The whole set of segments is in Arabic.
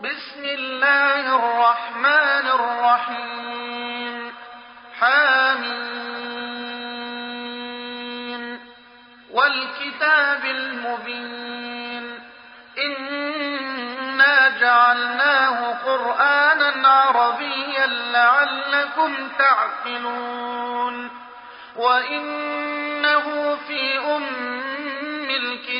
بسم الله الرحمن الرحيم. حامين والكتاب المبين. إنا جعلناه قرآنا عربيا لعلكم تعقلون. وإنه في أم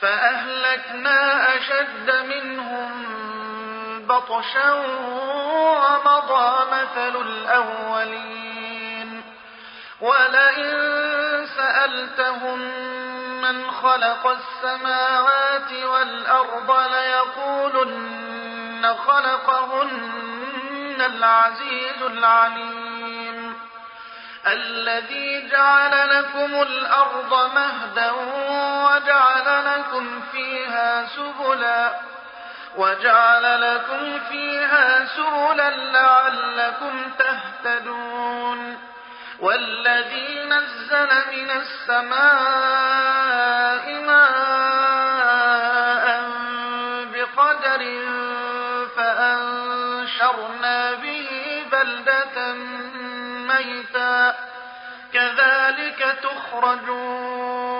فأهلكنا أشد منهم بطشا ومضى مثل الأولين. ولئن سألتهم من خلق السماوات والأرض ليقولن خلقهن العزيز العليم. الذي جعل لكم الأرض مهدا وجعل لكم فيها سبلا وجعل لكم فيها سبلا لعلكم تهتدون. والذي نزل من السماء ماء بقدر فأنشرنا به بلدة ميتا كذلك تخرجون.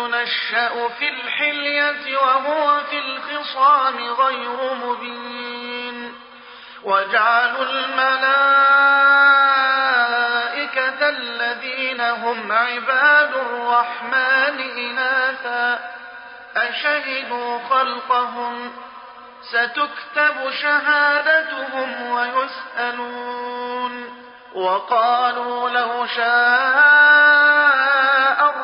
ينشأ في الحلية وهو في الخصام غير مبين. وجعلوا الملائكة الذين هم عباد الرحمن إناثا. أشهدوا خلقهم؟ ستكتب شهادتهم ويسألون. وقالوا لو شاء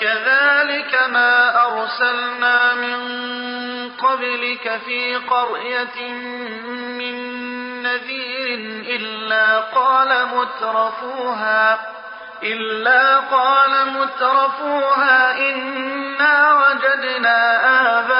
وكذلك ما أرسلنا من قبلك في قرية من نذير إلا قال مترفوها إلا قال مترفوها إنا وجدنا آباءنا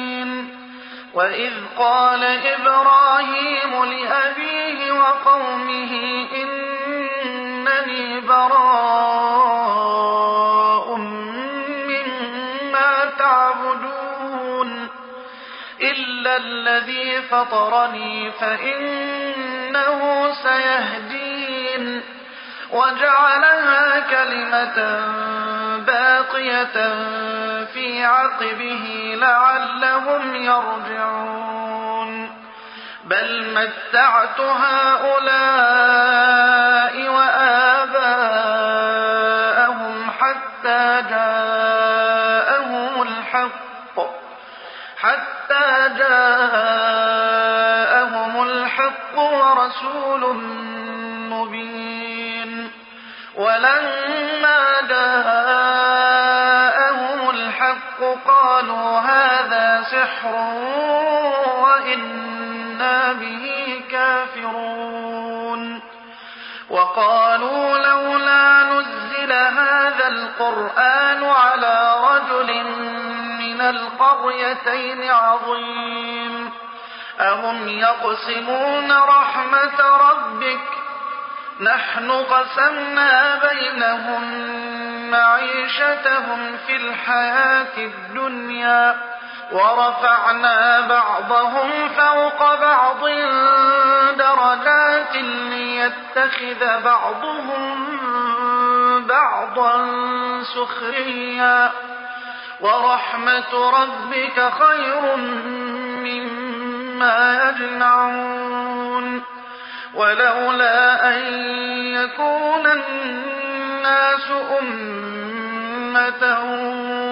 وإذ قال إبراهيم لأبيه وقومه إنني براء مما تعبدون إلا الذي فطرني فإنه سيهدين وجعلها كلمة باقية في عقبه لعلهم يرجعون. بل متعت هؤلاء وآباءهم سحر وإنا به كافرون. وقالوا لولا نزل هذا القرآن على رجل من القريتين عظيم. أهم يقسمون رحمة ربك؟ نحن قسمنا بينهم معيشتهم في الحياة الدنيا. ورفعنا بعضهم فوق بعض درجات ليتخذ بعضهم بعضا سخريا. ورحمة ربك خير مما يجمعون. ولولا أن يكون الناس أمة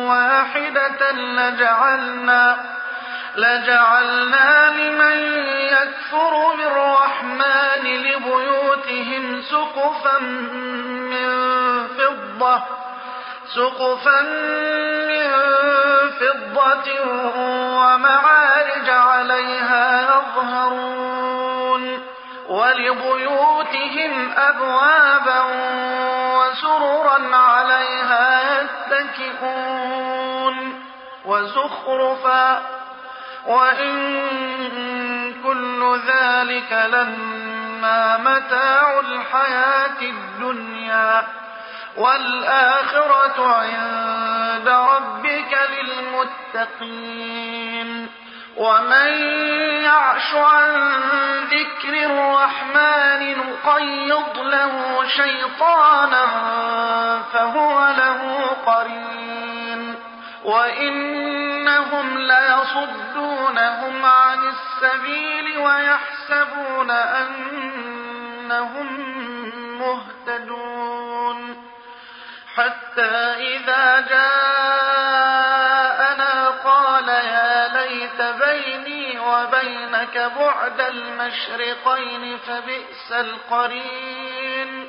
واحدة لجعلنا لجعلنا لمن يكفر بالرحمن لبيوتهم سقفا من فضة سقفا من فضة ومعارج عليها يظهرون ولبيوتهم أبوابا وسررا عليها يتكئون وزخرفا وإن كل ذلك لما متاع الحياة الدنيا والآخرة عند ربك للمتقين ومن يعش عن ذكر الرحمن نقيض له شيطانا فهو له قرين. وإنهم ليصدونهم عن السبيل ويحسبون أنهم مهتدون. حتى إذا جاءنا قال يا ليت بيني وبينك بعد المشرقين فبئس القرين.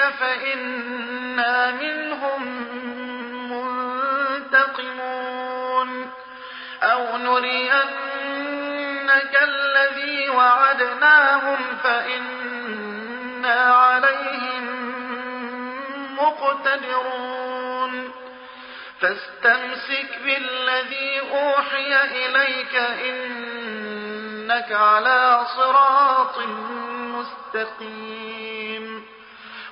فإنا منهم منتقمون. أو نرينك الذي وعدناهم فإنا عليهم مقتدرون. فاستمسك بالذي أوحي إليك إنك على صراط مستقيم.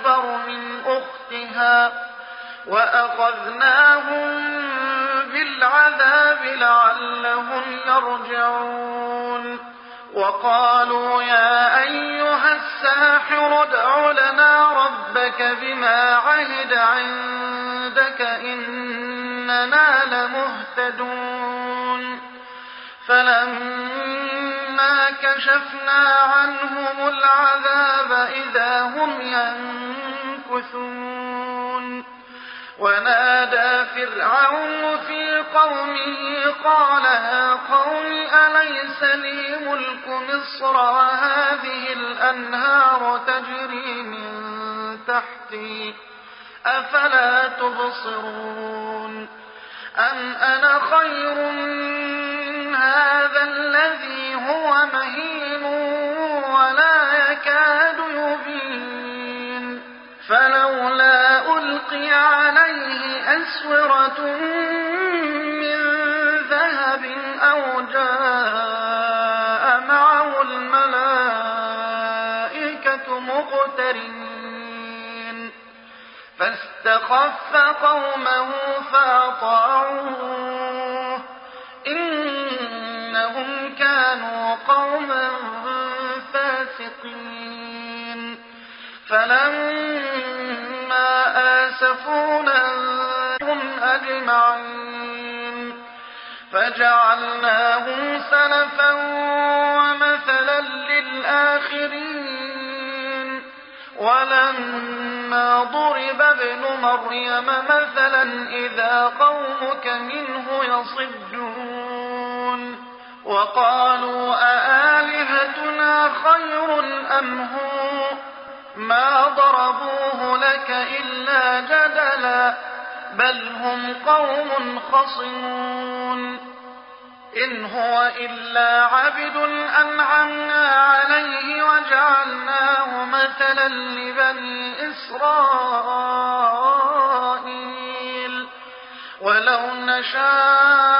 أكبر من أختها وأخذناهم بالعذاب لعلهم يرجعون وقالوا يا أيها الساحر ادع لنا ربك بما عهد عندك إننا لمهتدون فلما كشفنا عنهم العذاب إذا هم ينكثون ونادى فرعون في قومه قال يا قوم أليس لي ملك مصر وهذه الأنهار تجري من تحتي أفلا تبصرون أم أنا خير هذا الذي هو مهين ولا يكاد يبين. فلولا ألقي عليه أسورة من ذهب أو جاء معه الملائكة مقترنين. فاستخف قومه فأطاعوه فلما آسفونا هم أجمعين فجعلناهم سلفا ومثلا للآخرين ولما ضرب ابن مريم مثلا إذا قومك منه يصدون وقالوا أآلهتنا خير أم هو ما ضربوه لك إلا جدلا بل هم قوم خصمون. إن هو إلا عبد أنعمنا عليه وجعلناه مثلا لبني إسرائيل. ولو نشاء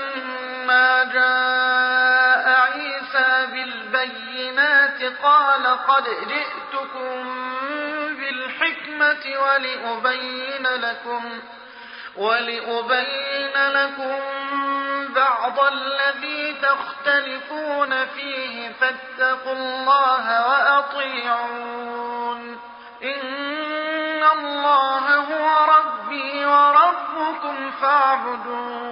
ولما جاء عيسى بالبينات قال قد جئتكم بالحكمة ولأبين لكم ولأبين لكم بعض الذي تختلفون فيه فاتقوا الله وأطيعون إن الله هو ربي وربكم فاعبدوه.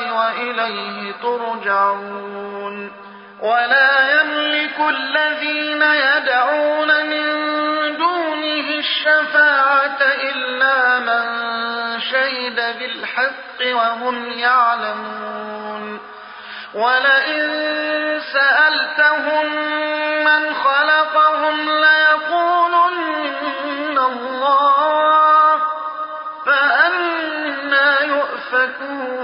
وإليه ترجعون. ولا يملك الذين يدعون من دونه الشفاعة إلا من شهد بالحق وهم يعلمون. ولئن سألتهم من خلقهم ليقولن الله فأنا يؤفكون.